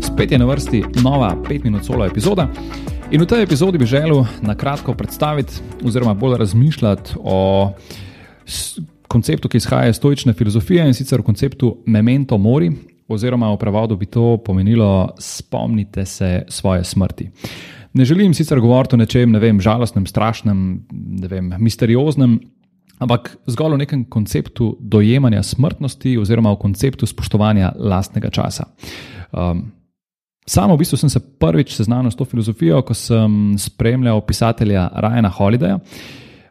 Spet je na vrsti nova 5-minut solo epizoda. In v tej epizodi bi želel na kratko predstaviti, oziroma bolj razmišljati o konceptu, ki izhaja iz stoične filozofije in sicer o konceptu memento mori, oziroma v prevodu bi to pomenilo: spomnite se svoje smrti. Ne želim sicer govoriti o nečem, ne vem, žalostnem, strašnem, ne vem, misterioznem, ampak zgolj o nekem konceptu dojemanja smrtnosti, oziroma o konceptu spoštovanja lastnega časa. Um, Sam v bistvu sem se prvič seznanil s to filozofijo, ko sem spremljal pisatelja Ryana Holidaya.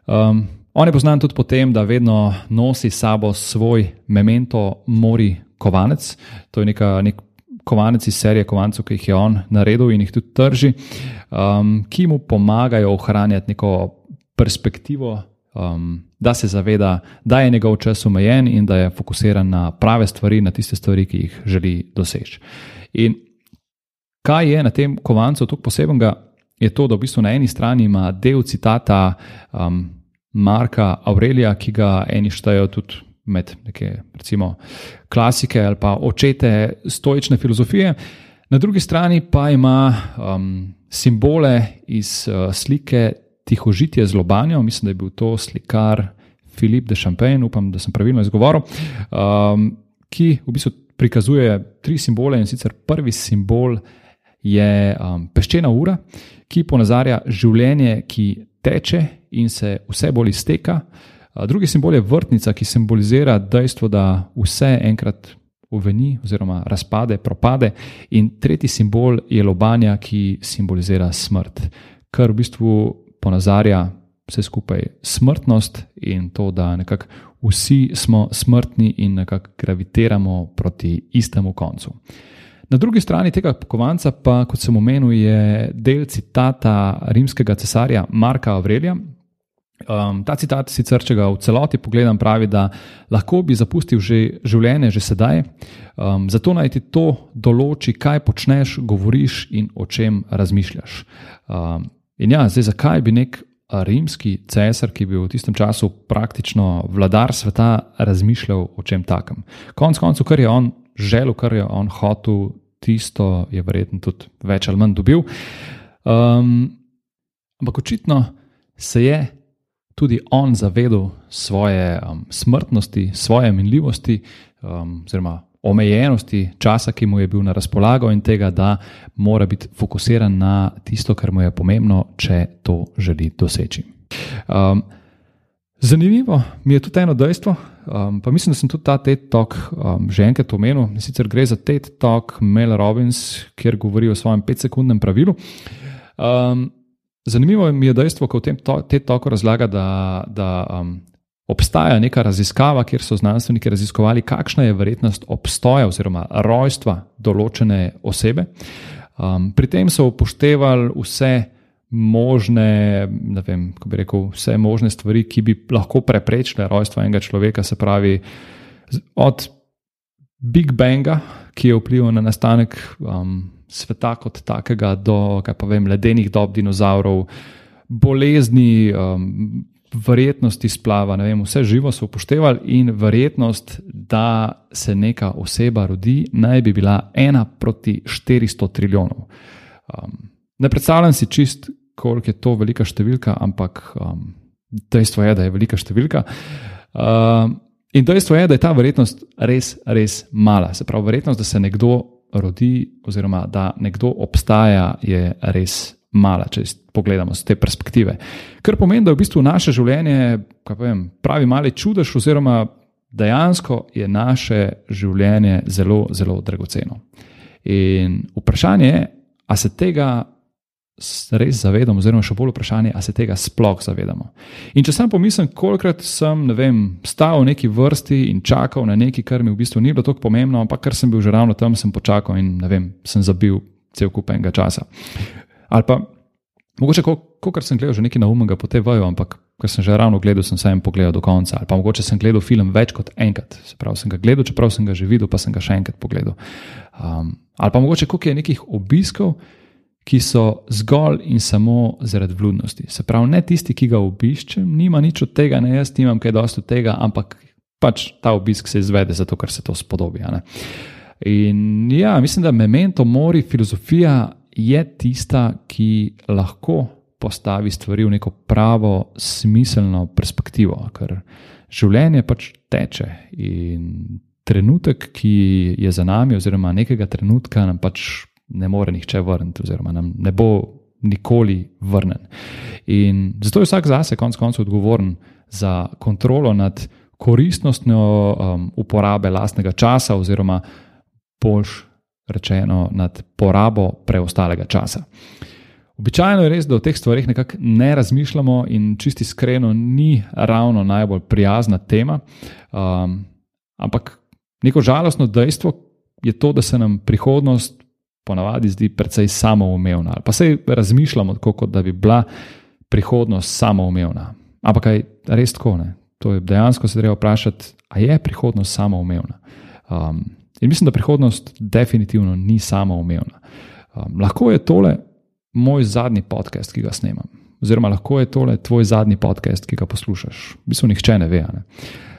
Um, on je poznan tudi po tem, da vedno nosi s sabo svoj memento mori kovanec. To je neka, nek kovanec iz serije kovancev, ki jih je on naredil in jih tudi trži, um, ki mu pomagajo ohranjati neko perspektivo. Um, da se zaveda, da je njegov čas omejen in da je fokusiran na prave stvari, na tiste stvari, ki jih želi doseči. In kaj je na tem kovancu tako posebenega, je to, da v bistvu na eni strani ima del citata um, Marka Aurelija, ki ga eni štejejo tudi med neke, recimo, klasike ali pa očete stoične filozofije, na drugi strani pa ima um, simbole iz uh, slike Tihožitje z lobanjo, mislim, da je bil to slikar Filip de Champagne, upam, da sem pravilno izgovoril, um, ki v bistvu prikazuje tri simbole in sicer prvi simbol je um, peščena ura, ki ponazarja življenje, ki teče in se vse bolj izteka. Drugi simbol je vrtnica, ki simbolizira dejstvo, da vse enkrat uveni oziroma razpade, propade. In tretji simbol je lobanja, ki simbolizira smrt, kar v bistvu ponazarja vse skupaj smrtnost in to, da nekako vsi smo smrtni in nekako gravitiramo proti istemu koncu. Na drugi strani tega kovanca, pa kot sem omenil, je del citata rimskega cesarja Marka Avrelija. Um, ta citat, sicer če ga v celoti pogledam, pravi, da lahko bi zapustil že življenje že sedaj, um, zato naj ti to določi, kaj počneš, govoriš in o čem razmišljaš. Um, in ja, zdaj zakaj bi nek rimski cesar, ki je bil v tistem času praktično vladar sveta, razmišljal o čem takem? Konec koncev, kar je on želel, kar je on hotel, tisto je verjetno tudi več ali manj dobil. Um, ampak očitno se je tudi on zavedal svoje um, smrtnosti, svoje minljivosti, um, oziroma omejenosti časa, ki mu je bil na razpolago, in tega, da mora biti fokusiran na tisto, kar mu je pomembno, če to želi doseči. Um, zanimivo mi je tudi eno dejstvo, Um, pa mislim, da sem tudi ta TED Talk um, že enkrat omenil. Sicer gre za TED Talk Mel Robbins, kjer govori o svojem 5-sekundnem pravilu. Um, zanimivo mi je dejstvo, ko v tem TED Talku razlaga, da, da um, obstaja neka raziskava, kjer so znanstveniki raziskovali, kakšna je verjetnost obstoja oziroma rojstva določene osebe. Um, pri tem so upoštevali vse možne, ne vem, kako bi rekel, vse možne stvari, ki bi lahko preprečile rojstvo enega človeka, se pravi, od Big Banga, ki je vplival na nastanek um, sveta kot takega, do vem, ledenih dob dinozaurov, bolezni, um, verjetnosti splava, vem, vse živo so upoštevali in verjetnost, da se neka oseba rodi, naj bi bila ena proti 400 trilijonov. Um, Ne predstavljam si čist, koliko je to velika številka, ampak um, dejstvo je, da je velika številka. Um, in dejstvo je, da je ta verjetnost res, res mala. Se pravi, verjetnost, da se nekdo rodi, oziroma da nekdo obstaja, je res mala, če pogledamo z te perspektive. Kar pomeni, da je v bistvu naše življenje, vem, pravi mali čudež, oziroma dejansko je naše življenje zelo, zelo dragoceno. In vprašanje je, ali se tega res zavedamo, oziroma še bolj vprašanje, ali se tega sploh zavedamo. In če sem pomislil, kolikrat sem vem, stal v neki vrsti in čakal na nekaj, kar mi v bistvu ni bilo tako pomembno, ampak ker sem bil že ravno tam, sem počakal in vem, sem zabil cel kup enega časa. Ali pa mogoče, kot sem gledal, že nekaj naumnega po tej vaju, ampak ker sem že ravno gledal, sem se jim pogledal do konca. Ali pa mogoče sem gledal film več kot enkrat, se pravi, sem ga gledal, čeprav sem ga že videl, pa sem ga še enkrat pogledal. Um, ali pa mogoče, koliko je nekih obiskov ki so zgolj in samo zaradi vljudnosti. Se pravi, ne tisti, ki ga obiščem, nima nič od tega, ne jaz nimam kaj dosti od tega, ampak pač ta obisk se izvede zato, ker se to spodobi. In ja, mislim, da memento mori filozofija je tista, ki lahko postavi stvari v neko pravo, smiselno perspektivo, ker življenje pač teče in trenutek, ki je za nami, oziroma nekega trenutka nam pač ne more nihče vrniti, oziroma nam ne bo nikoli vrnen. In zato je vsak zase, konec koncev, odgovoren za kontrolo nad koristnostjo um, uporabe lastnega časa, oziroma boljš rečeno, nad porabo preostalega časa. Običajno je res, da o teh stvarih nekako ne razmišljamo, in čisti iskreno, ni ravno najbolj prijazna tema. Um, ampak neko žalostno dejstvo je to, da se nam prihodnost ponavadi zdi precej samoumevna. Pa se razmišljamo tako, kot da bi bila prihodnost samoumevna. Ampak je res tako? Ne? To je dejansko se treba vprašati, ali je prihodnost samoumevna. Um, in mislim, da prihodnost definitivno ni samoumevna. Um, lahko je tole moj zadnji podcast, ki ga snemam. Oziroma, lahko je tole tvoj zadnji podcast, ki ga poslušaš. V bistvu nihče ne ve. Ne?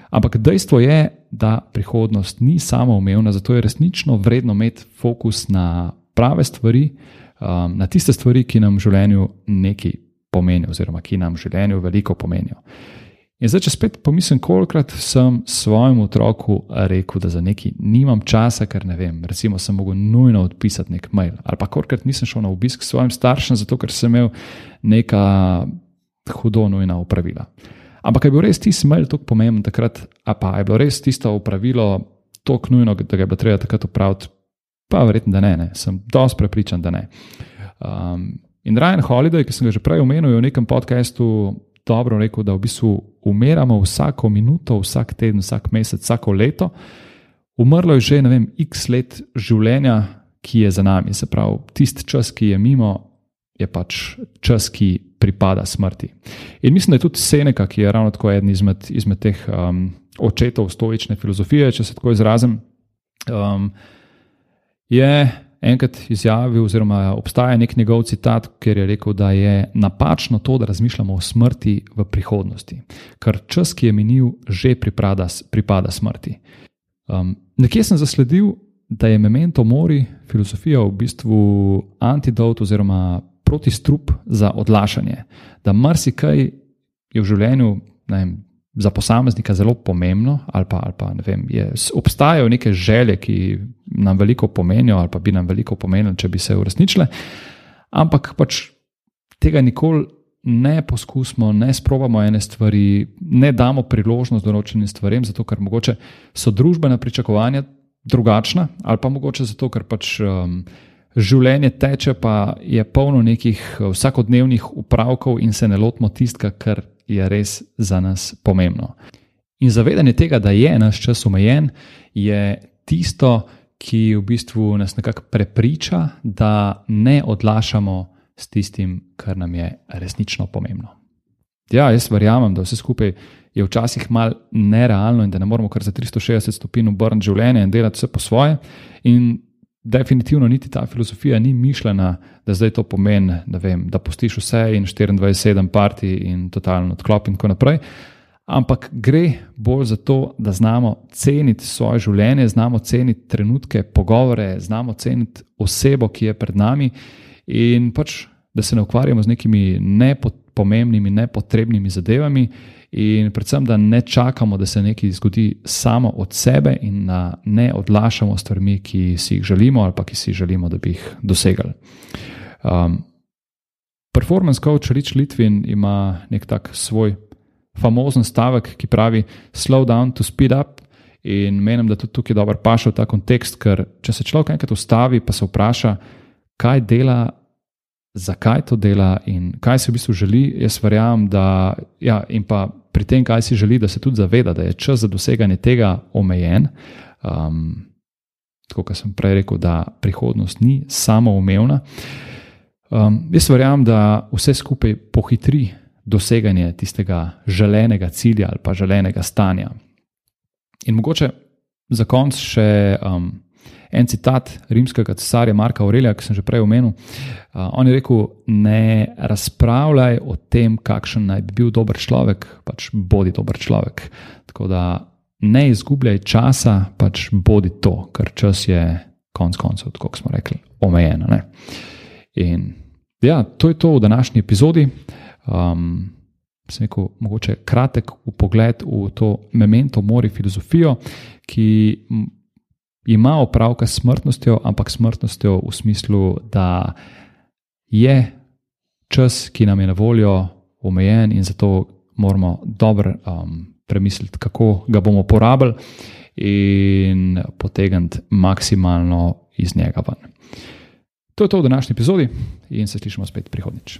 Ampak dejstvo je, da prihodnost ni samoumevna, zato je resnično vredno imeti fokus na prave stvari, um, na tiste stvari, ki nam v življenju nekaj pomenijo, oziroma ki nam v življenju veliko pomenijo. In zdaj, če spet pomislim, kolikrat sem svojemu otroku rekel, da za nekaj nimam časa, ker ne vem, recimo, sem mogel nujno odpisati nek mail, ali pa kolikrat nisem šel na obisk svojim staršem, zato ker sem imel neka hudo nujna upravila. Ampak je bil res tisti mail tako pomemben takrat, a pa je bilo res tisto upravilo tako nujno, da ga je bilo treba takrat upraviti, pa verjetno, da ne, ne. sem dosti prepričan, da ne. Um, in Ryan Holiday, ki sem ga že prej omenil v nekem podkastu, dobro rekel, da v bistvu umiramo vsako minuto, vsak teden, vsak mesec, vsako leto. Umrlo je že, ne vem, x let življenja, ki je za nami. Se pravi, tisti čas, ki je mimo, je pač čas, ki pripada smrti. In mislim, da je tudi Seneca, ki je ravno tako eden izmed, izmed teh um, očetov stoične filozofije, če se tako izrazim, um, je enkrat izjavil, oziroma obstaja nek njegov citat, ker je rekel, da je napačno to, da razmišljamo o smrti v prihodnosti, ker čas, ki je minil, že pripada, pripada smrti. Um, nekje sem zasledil, da je memento mori filozofija v bistvu antidot oziroma protistrup za odlašanje. Da marsikaj je v življenju vem, za posameznika zelo pomembno, ali pa, ali pa ne vem, je, obstajajo neke želje, ki nam veliko pomenijo, ali pa bi nam veliko pomenili, če bi se uresničile, ampak pač tega nikoli ne poskusimo, ne sprobamo ene stvari, ne damo priložnost določenim stvarem, zato ker mogoče so družbena pričakovanja drugačna, ali pa mogoče zato, ker pač. Um, Življenje teče, pa je polno nekih vsakodnevnih upravkov, in se ne lotimo tistega, kar je res za nas pomembno. In zavedanje tega, da je naš čas omejen, je tisto, ki v bistvu nas nekako prepriča, da ne odlašamo s tistim, kar nam je resnično pomembno. Ja, jaz verjamem, da vse skupaj je včasih mal nerealno in da ne moramo kar za 360 stopinj obrniti življenje in delati vse po svoje. In definitivno niti ta filozofija ni mišljena, da zdaj to pomeni, da, vem, da postiš vse in 24-7 parti in totalno odklop in tako naprej. Ampak gre bolj za to, da znamo ceniti svoje življenje, znamo ceniti trenutke, pogovore, znamo ceniti osebo, ki je pred nami, in pač, da se ne ukvarjamo z nekimi nepomembnimi, nepotrebnimi zadevami, in predvsem, da ne čakamo, da se nekaj zgodi samo od sebe, in da ne odlašamo stvarmi, ki si jih želimo ali pa ki si želimo, da bi jih dosegali. Um, performance coach Rich Litvin ima nek tak svoj famozen stavek, ki pravi: Slow down to speed up. In menim, da tudi tukaj dobro paše v ta kontekst, ker če se človek enkrat ustavi, pa se vpraša, kaj dela zakaj to dela in kaj si v bistvu želi. Jaz verjamem, da ja, in pa pri tem, kaj si želi, da se tudi zaveda, da je čas za doseganje tega omejen. Um, tako kot sem prej rekel, da prihodnost ni samoumevna. Um, jaz verjamem, da vse skupaj pohitri doseganje tistega želenega cilja ali pa želenega stanja. In mogoče za konec še um, en citat rimskega cesarja Marka Aurelija, ki sem že prej omenil. Uh, on je rekel: Ne razpravljaj o tem, kakšen naj bi bil dober človek, pač bodi dober človek. Tako da ne izgubljaj časa, pač bodi to, ker čas je konec koncev, kot smo rekli, omejen. In ja, to je to v današnji epizodi. Um, sem rekel, mogoče kratek pogled v to memento mori filozofijo, ki ima opravka s smrtnostjo, ampak smrtnostjo v smislu, da je čas, ki nam je na voljo, omejen in zato moramo dobro um, premisliti, kako ga bomo porabili in potegniti maksimalno iz njega ven. To je to v današnji epizodi in se slišimo spet prihodnič.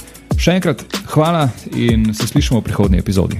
Še enkrat hvala in se slišimo v prihodnji epizodi.